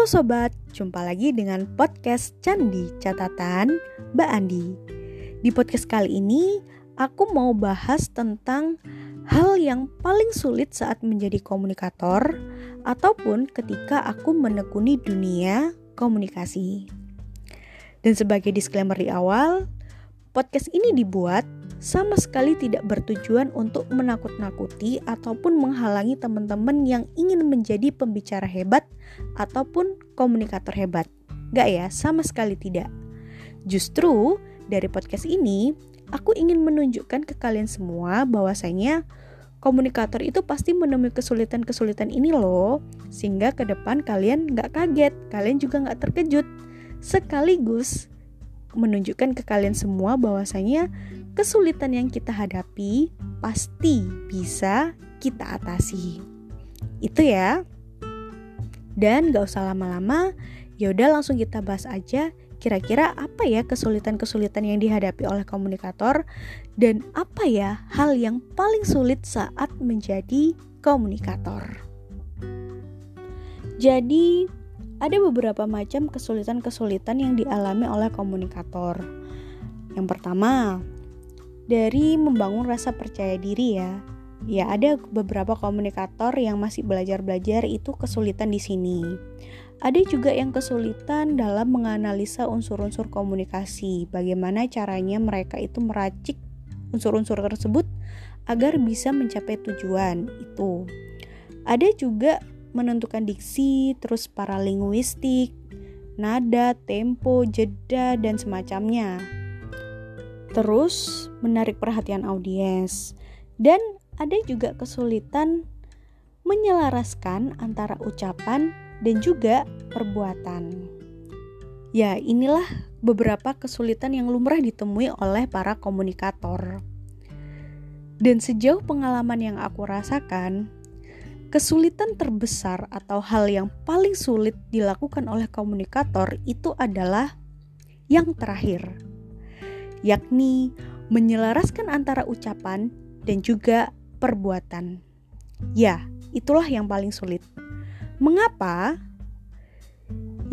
Halo sobat, jumpa lagi dengan podcast Candi Catatan Mbak Andi. Di podcast kali ini, aku mau bahas tentang hal yang paling sulit saat menjadi komunikator ataupun ketika aku menekuni dunia komunikasi. Dan sebagai disclaimer di awal, podcast ini dibuat sama sekali tidak bertujuan untuk menakut-nakuti ataupun menghalangi teman-teman yang ingin menjadi pembicara hebat ataupun komunikator hebat. Gak ya, sama sekali tidak. Justru dari podcast ini, aku ingin menunjukkan ke kalian semua bahwasanya komunikator itu pasti menemui kesulitan-kesulitan ini loh, sehingga ke depan kalian gak kaget, kalian juga gak terkejut. Sekaligus menunjukkan ke kalian semua bahwasanya kesulitan yang kita hadapi pasti bisa kita atasi. Itu ya. Dan gak usah lama-lama, yaudah langsung kita bahas aja kira-kira apa ya kesulitan-kesulitan yang dihadapi oleh komunikator dan apa ya hal yang paling sulit saat menjadi komunikator. Jadi, ada beberapa macam kesulitan-kesulitan yang dialami oleh komunikator. Yang pertama, dari membangun rasa percaya diri ya. Ya, ada beberapa komunikator yang masih belajar-belajar itu kesulitan di sini. Ada juga yang kesulitan dalam menganalisa unsur-unsur komunikasi. Bagaimana caranya mereka itu meracik unsur-unsur tersebut agar bisa mencapai tujuan itu. Ada juga menentukan diksi, terus paralinguistik, nada, tempo, jeda, dan semacamnya. Terus menarik perhatian audiens. Dan ada juga kesulitan menyelaraskan antara ucapan dan juga perbuatan. Ya, inilah beberapa kesulitan yang lumrah ditemui oleh para komunikator. Dan sejauh pengalaman yang aku rasakan, Kesulitan terbesar atau hal yang paling sulit dilakukan oleh komunikator itu adalah yang terakhir, yakni menyelaraskan antara ucapan dan juga perbuatan. Ya, itulah yang paling sulit. Mengapa?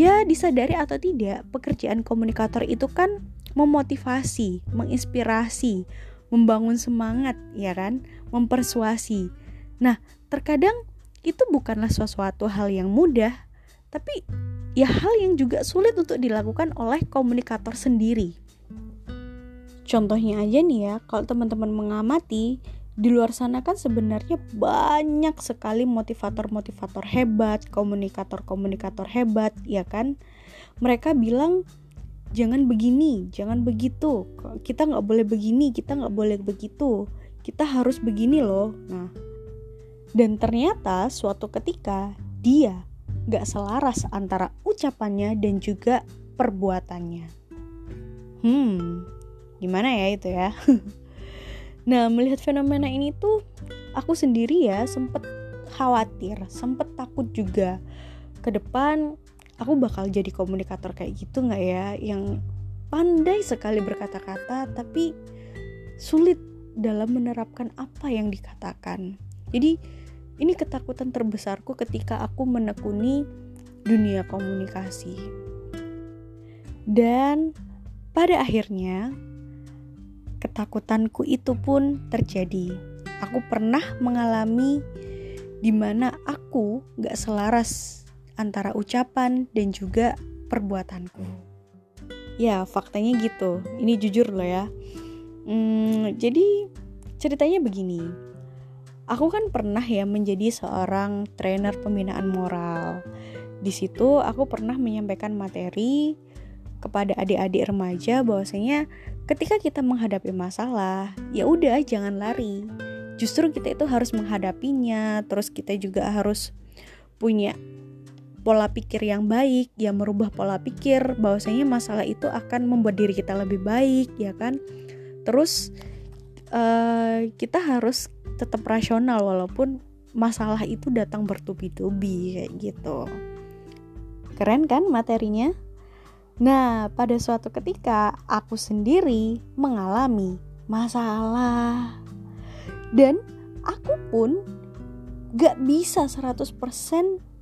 Ya, disadari atau tidak, pekerjaan komunikator itu kan memotivasi, menginspirasi, membangun semangat, ya kan? Mempersuasi. Nah, terkadang itu bukanlah sesuatu hal yang mudah, tapi ya hal yang juga sulit untuk dilakukan oleh komunikator sendiri. Contohnya aja nih ya, kalau teman-teman mengamati, di luar sana kan sebenarnya banyak sekali motivator-motivator hebat, komunikator-komunikator hebat, ya kan? Mereka bilang jangan begini, jangan begitu, kita nggak boleh begini, kita nggak boleh begitu, kita harus begini loh. Nah, dan ternyata suatu ketika dia gak selaras antara ucapannya dan juga perbuatannya. Hmm, gimana ya itu ya? nah, melihat fenomena ini tuh aku sendiri ya sempet khawatir, sempet takut juga ke depan aku bakal jadi komunikator kayak gitu nggak ya yang pandai sekali berkata-kata tapi sulit dalam menerapkan apa yang dikatakan. Jadi ini ketakutan terbesarku ketika aku menekuni dunia komunikasi. Dan pada akhirnya ketakutanku itu pun terjadi. Aku pernah mengalami di mana aku gak selaras antara ucapan dan juga perbuatanku. Ya, faktanya gitu. Ini jujur loh ya. Hmm, jadi ceritanya begini aku kan pernah ya menjadi seorang trainer pembinaan moral. Di situ aku pernah menyampaikan materi kepada adik-adik remaja bahwasanya ketika kita menghadapi masalah, ya udah jangan lari. Justru kita itu harus menghadapinya, terus kita juga harus punya pola pikir yang baik, ya merubah pola pikir bahwasanya masalah itu akan membuat diri kita lebih baik, ya kan? Terus uh, kita harus tetap rasional walaupun masalah itu datang bertubi-tubi kayak gitu. Keren kan materinya? Nah, pada suatu ketika aku sendiri mengalami masalah. Dan aku pun gak bisa 100%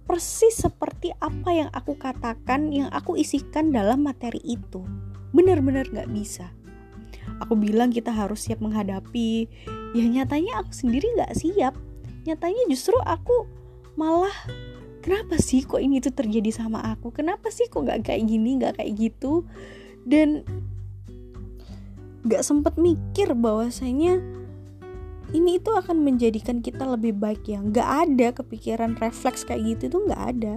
persis seperti apa yang aku katakan, yang aku isikan dalam materi itu. Benar-benar gak bisa. Aku bilang kita harus siap menghadapi, ya nyatanya aku sendiri gak siap. Nyatanya justru aku malah kenapa sih kok ini tuh terjadi sama aku? Kenapa sih kok gak kayak gini, gak kayak gitu? Dan gak sempet mikir bahwasanya ini itu akan menjadikan kita lebih baik ya nggak ada kepikiran refleks kayak gitu itu nggak ada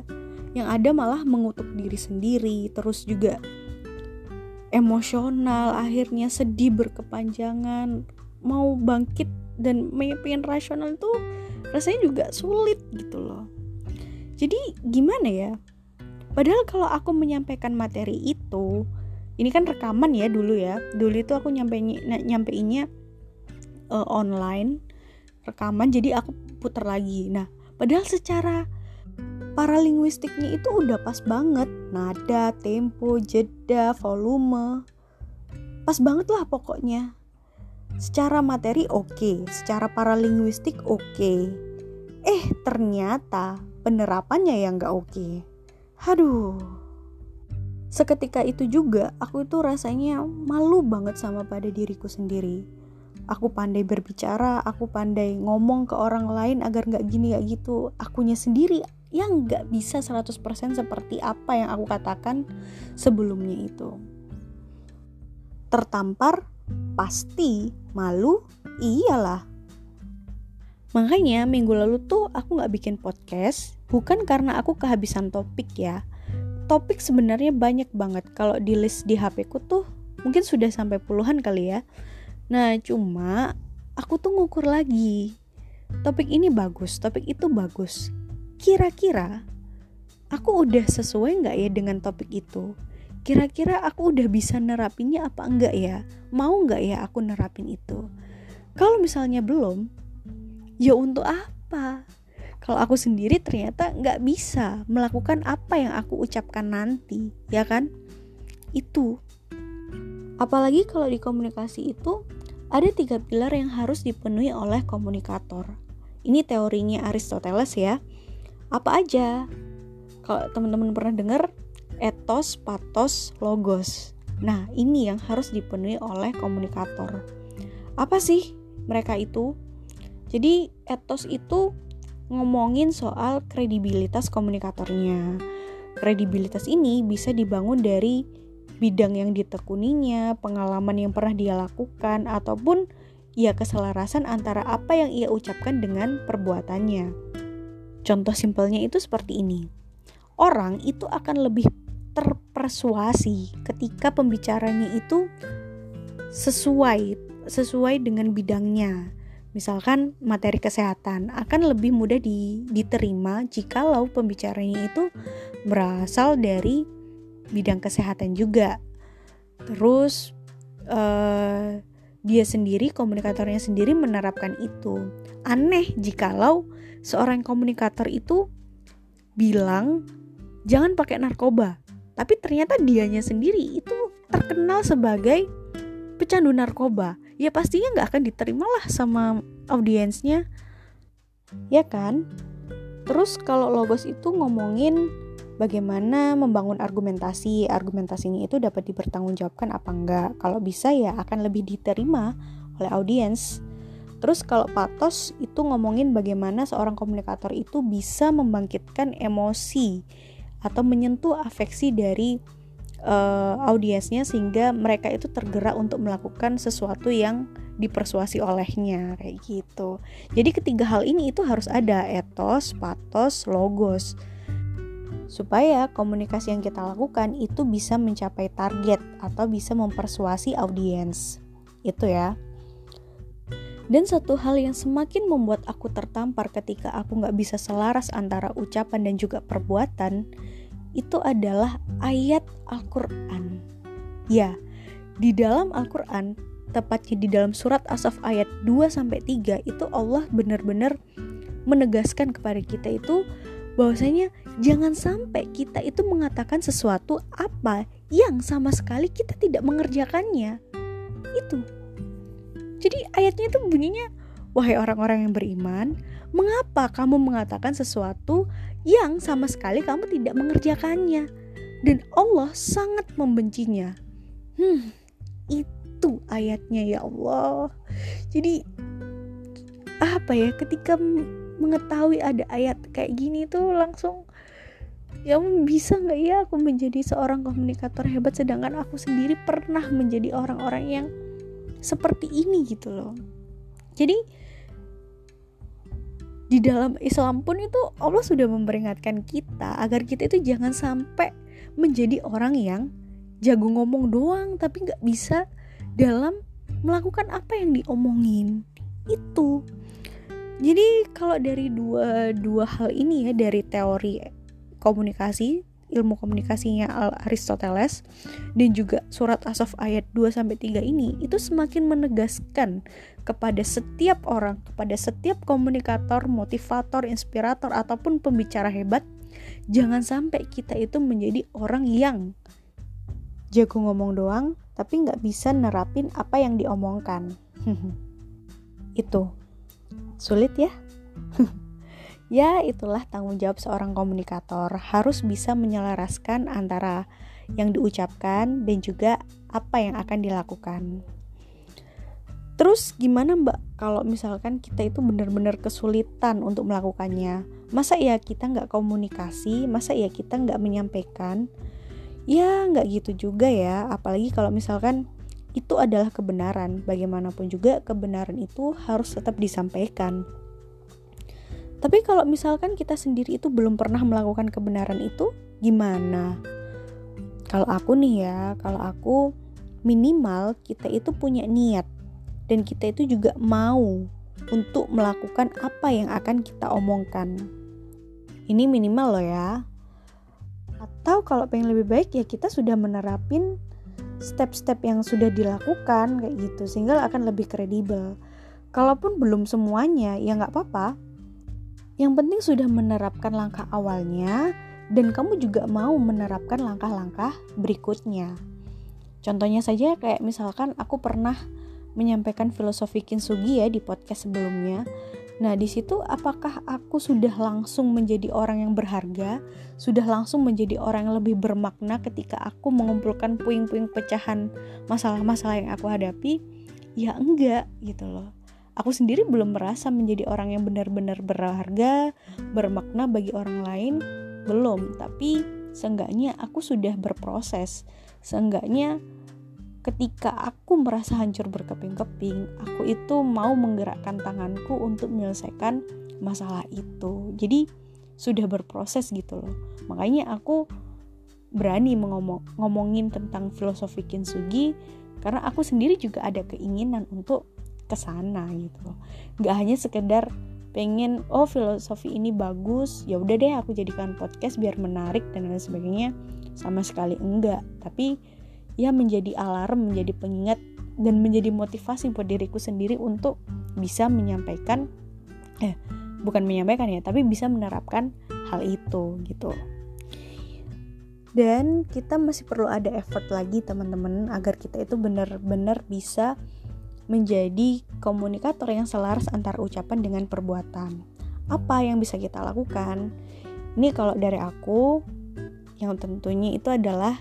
yang ada malah mengutuk diri sendiri terus juga emosional akhirnya sedih berkepanjangan mau bangkit dan pengen rasional itu rasanya juga sulit gitu loh. Jadi gimana ya? Padahal kalau aku menyampaikan materi itu ini kan rekaman ya dulu ya dulu itu aku nyampe nyampeinnya uh, online rekaman jadi aku putar lagi. Nah padahal secara paralinguistiknya itu udah pas banget nada tempo jeda volume pas banget lah pokoknya secara materi oke okay, secara paralinguistik oke okay. eh ternyata penerapannya yang gak oke okay. aduh seketika itu juga aku itu rasanya malu banget sama pada diriku sendiri aku pandai berbicara, aku pandai ngomong ke orang lain agar nggak gini gak gitu. Akunya sendiri yang nggak bisa 100% seperti apa yang aku katakan sebelumnya itu. Tertampar, pasti, malu, iyalah. Makanya minggu lalu tuh aku nggak bikin podcast, bukan karena aku kehabisan topik ya. Topik sebenarnya banyak banget. Kalau di list di HP ku tuh mungkin sudah sampai puluhan kali ya Nah, cuma aku tuh ngukur lagi. Topik ini bagus, topik itu bagus. Kira-kira aku udah sesuai nggak ya dengan topik itu? Kira-kira aku udah bisa nerapinnya apa enggak ya? Mau nggak ya aku nerapin itu? Kalau misalnya belum, ya untuk apa? Kalau aku sendiri ternyata nggak bisa melakukan apa yang aku ucapkan nanti, ya kan? Itu. Apalagi kalau di komunikasi itu ada tiga pilar yang harus dipenuhi oleh komunikator. Ini teorinya Aristoteles ya. Apa aja? Kalau teman-teman pernah dengar etos, patos, logos. Nah, ini yang harus dipenuhi oleh komunikator. Apa sih mereka itu? Jadi, etos itu ngomongin soal kredibilitas komunikatornya. Kredibilitas ini bisa dibangun dari bidang yang ditekuninya, pengalaman yang pernah dia lakukan, ataupun ya keselarasan antara apa yang ia ucapkan dengan perbuatannya. Contoh simpelnya itu seperti ini. Orang itu akan lebih terpersuasi ketika pembicaranya itu sesuai sesuai dengan bidangnya. Misalkan materi kesehatan akan lebih mudah di, diterima jikalau pembicaranya itu berasal dari bidang kesehatan juga. Terus uh, dia sendiri komunikatornya sendiri menerapkan itu. Aneh jikalau seorang komunikator itu bilang jangan pakai narkoba, tapi ternyata dianya sendiri itu terkenal sebagai pecandu narkoba. Ya pastinya nggak akan diterima lah sama audiensnya, ya kan? Terus kalau logos itu ngomongin bagaimana membangun argumentasi. Argumentasinya itu dapat dipertanggungjawabkan apa enggak. Kalau bisa ya akan lebih diterima oleh audiens. Terus kalau patos itu ngomongin bagaimana seorang komunikator itu bisa membangkitkan emosi atau menyentuh afeksi dari uh, audiensnya sehingga mereka itu tergerak untuk melakukan sesuatu yang dipersuasi olehnya kayak gitu. Jadi ketiga hal ini itu harus ada etos, patos, logos supaya komunikasi yang kita lakukan itu bisa mencapai target atau bisa mempersuasi audiens. Itu ya. Dan satu hal yang semakin membuat aku tertampar ketika aku nggak bisa selaras antara ucapan dan juga perbuatan, itu adalah ayat Al-Quran. Ya, di dalam Al-Quran, tepatnya di dalam surat Asaf ayat 2-3, itu Allah benar-benar menegaskan kepada kita itu bahwasanya jangan sampai kita itu mengatakan sesuatu apa yang sama sekali kita tidak mengerjakannya. Itu. Jadi ayatnya itu bunyinya, wahai orang-orang yang beriman, mengapa kamu mengatakan sesuatu yang sama sekali kamu tidak mengerjakannya dan Allah sangat membencinya. Hmm, itu ayatnya ya Allah. Jadi apa ya ketika mengetahui ada ayat kayak gini tuh langsung ya bisa nggak ya aku menjadi seorang komunikator hebat sedangkan aku sendiri pernah menjadi orang-orang yang seperti ini gitu loh. Jadi di dalam Islam pun itu Allah sudah memperingatkan kita agar kita itu jangan sampai menjadi orang yang jago ngomong doang tapi nggak bisa dalam melakukan apa yang diomongin. Itu. Jadi kalau dari dua dua hal ini ya dari teori komunikasi, ilmu komunikasinya Aristoteles dan juga surat Asaf ayat 2 sampai 3 ini itu semakin menegaskan kepada setiap orang, kepada setiap komunikator, motivator, inspirator ataupun pembicara hebat, jangan sampai kita itu menjadi orang yang jago ngomong doang tapi nggak bisa nerapin apa yang diomongkan. itu Sulit ya? ya, itulah tanggung jawab seorang komunikator. Harus bisa menyelaraskan antara yang diucapkan dan juga apa yang akan dilakukan. Terus gimana mbak kalau misalkan kita itu benar-benar kesulitan untuk melakukannya? Masa ya kita nggak komunikasi? Masa ya kita nggak menyampaikan? Ya nggak gitu juga ya, apalagi kalau misalkan itu adalah kebenaran. Bagaimanapun juga kebenaran itu harus tetap disampaikan. Tapi kalau misalkan kita sendiri itu belum pernah melakukan kebenaran itu, gimana? Kalau aku nih ya, kalau aku minimal kita itu punya niat dan kita itu juga mau untuk melakukan apa yang akan kita omongkan. Ini minimal loh ya. Atau kalau pengen lebih baik ya kita sudah menerapin step-step yang sudah dilakukan kayak gitu sehingga akan lebih kredibel. Kalaupun belum semuanya ya nggak apa-apa. Yang penting sudah menerapkan langkah awalnya dan kamu juga mau menerapkan langkah-langkah berikutnya. Contohnya saja kayak misalkan aku pernah menyampaikan filosofi Kintsugi ya di podcast sebelumnya Nah, di situ apakah aku sudah langsung menjadi orang yang berharga, sudah langsung menjadi orang yang lebih bermakna ketika aku mengumpulkan puing-puing pecahan masalah-masalah yang aku hadapi? Ya enggak gitu loh. Aku sendiri belum merasa menjadi orang yang benar-benar berharga, bermakna bagi orang lain, belum. Tapi seenggaknya aku sudah berproses. Seenggaknya ketika aku merasa hancur berkeping-keping, aku itu mau menggerakkan tanganku untuk menyelesaikan masalah itu. Jadi sudah berproses gitu loh. Makanya aku berani mengomong ngomongin tentang filosofi kintsugi karena aku sendiri juga ada keinginan untuk ke sana gitu loh. Gak hanya sekedar pengen oh filosofi ini bagus, ya udah deh aku jadikan podcast biar menarik dan lain sebagainya. Sama sekali enggak, tapi ya menjadi alarm, menjadi pengingat dan menjadi motivasi buat diriku sendiri untuk bisa menyampaikan eh bukan menyampaikan ya, tapi bisa menerapkan hal itu gitu. Dan kita masih perlu ada effort lagi teman-teman agar kita itu benar-benar bisa menjadi komunikator yang selaras antara ucapan dengan perbuatan. Apa yang bisa kita lakukan? Ini kalau dari aku yang tentunya itu adalah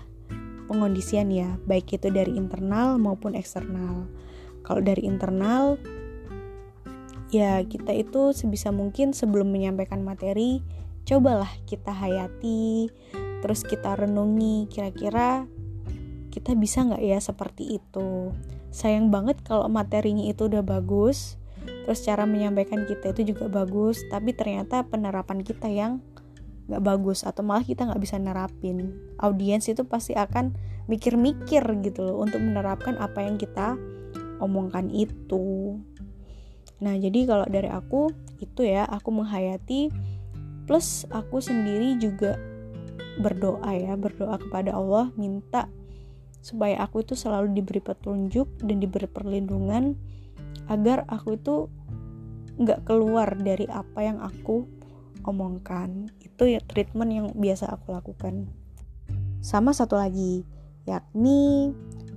pengondisian ya, baik itu dari internal maupun eksternal. Kalau dari internal, ya kita itu sebisa mungkin sebelum menyampaikan materi, cobalah kita hayati, terus kita renungi kira-kira kita bisa nggak ya seperti itu. Sayang banget kalau materinya itu udah bagus, terus cara menyampaikan kita itu juga bagus, tapi ternyata penerapan kita yang nggak bagus atau malah kita nggak bisa nerapin. Audiens itu pasti akan mikir-mikir gitu loh untuk menerapkan apa yang kita omongkan itu. Nah jadi kalau dari aku itu ya aku menghayati plus aku sendiri juga berdoa ya berdoa kepada Allah minta supaya aku itu selalu diberi petunjuk dan diberi perlindungan agar aku itu nggak keluar dari apa yang aku omongkan. Itu ya treatment yang biasa aku lakukan. Sama satu lagi yakni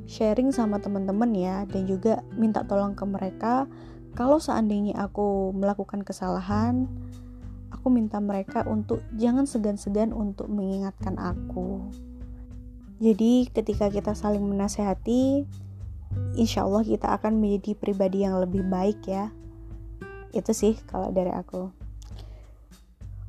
sharing sama teman-teman ya dan juga minta tolong ke mereka. Kalau seandainya aku melakukan kesalahan aku minta mereka untuk jangan segan-segan untuk mengingatkan aku. Jadi, ketika kita saling menasehati, insya Allah kita akan menjadi pribadi yang lebih baik, ya. Itu sih, kalau dari aku.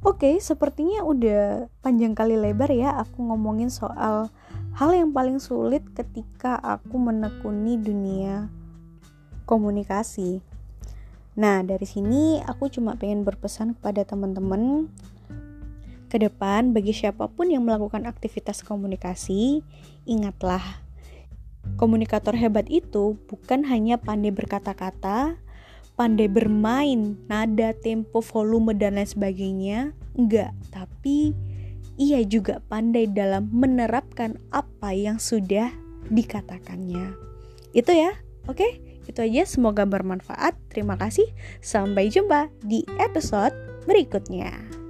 Oke, sepertinya udah panjang kali lebar ya aku ngomongin soal hal yang paling sulit ketika aku menekuni dunia komunikasi. Nah, dari sini aku cuma pengen berpesan kepada teman-teman ke depan bagi siapa pun yang melakukan aktivitas komunikasi, ingatlah komunikator hebat itu bukan hanya pandai berkata-kata, pandai bermain, nada, tempo, volume dan lain sebagainya, enggak, tapi ia juga pandai dalam menerapkan apa yang sudah dikatakannya. Itu ya, oke? Itu aja, semoga bermanfaat. Terima kasih. Sampai jumpa di episode berikutnya.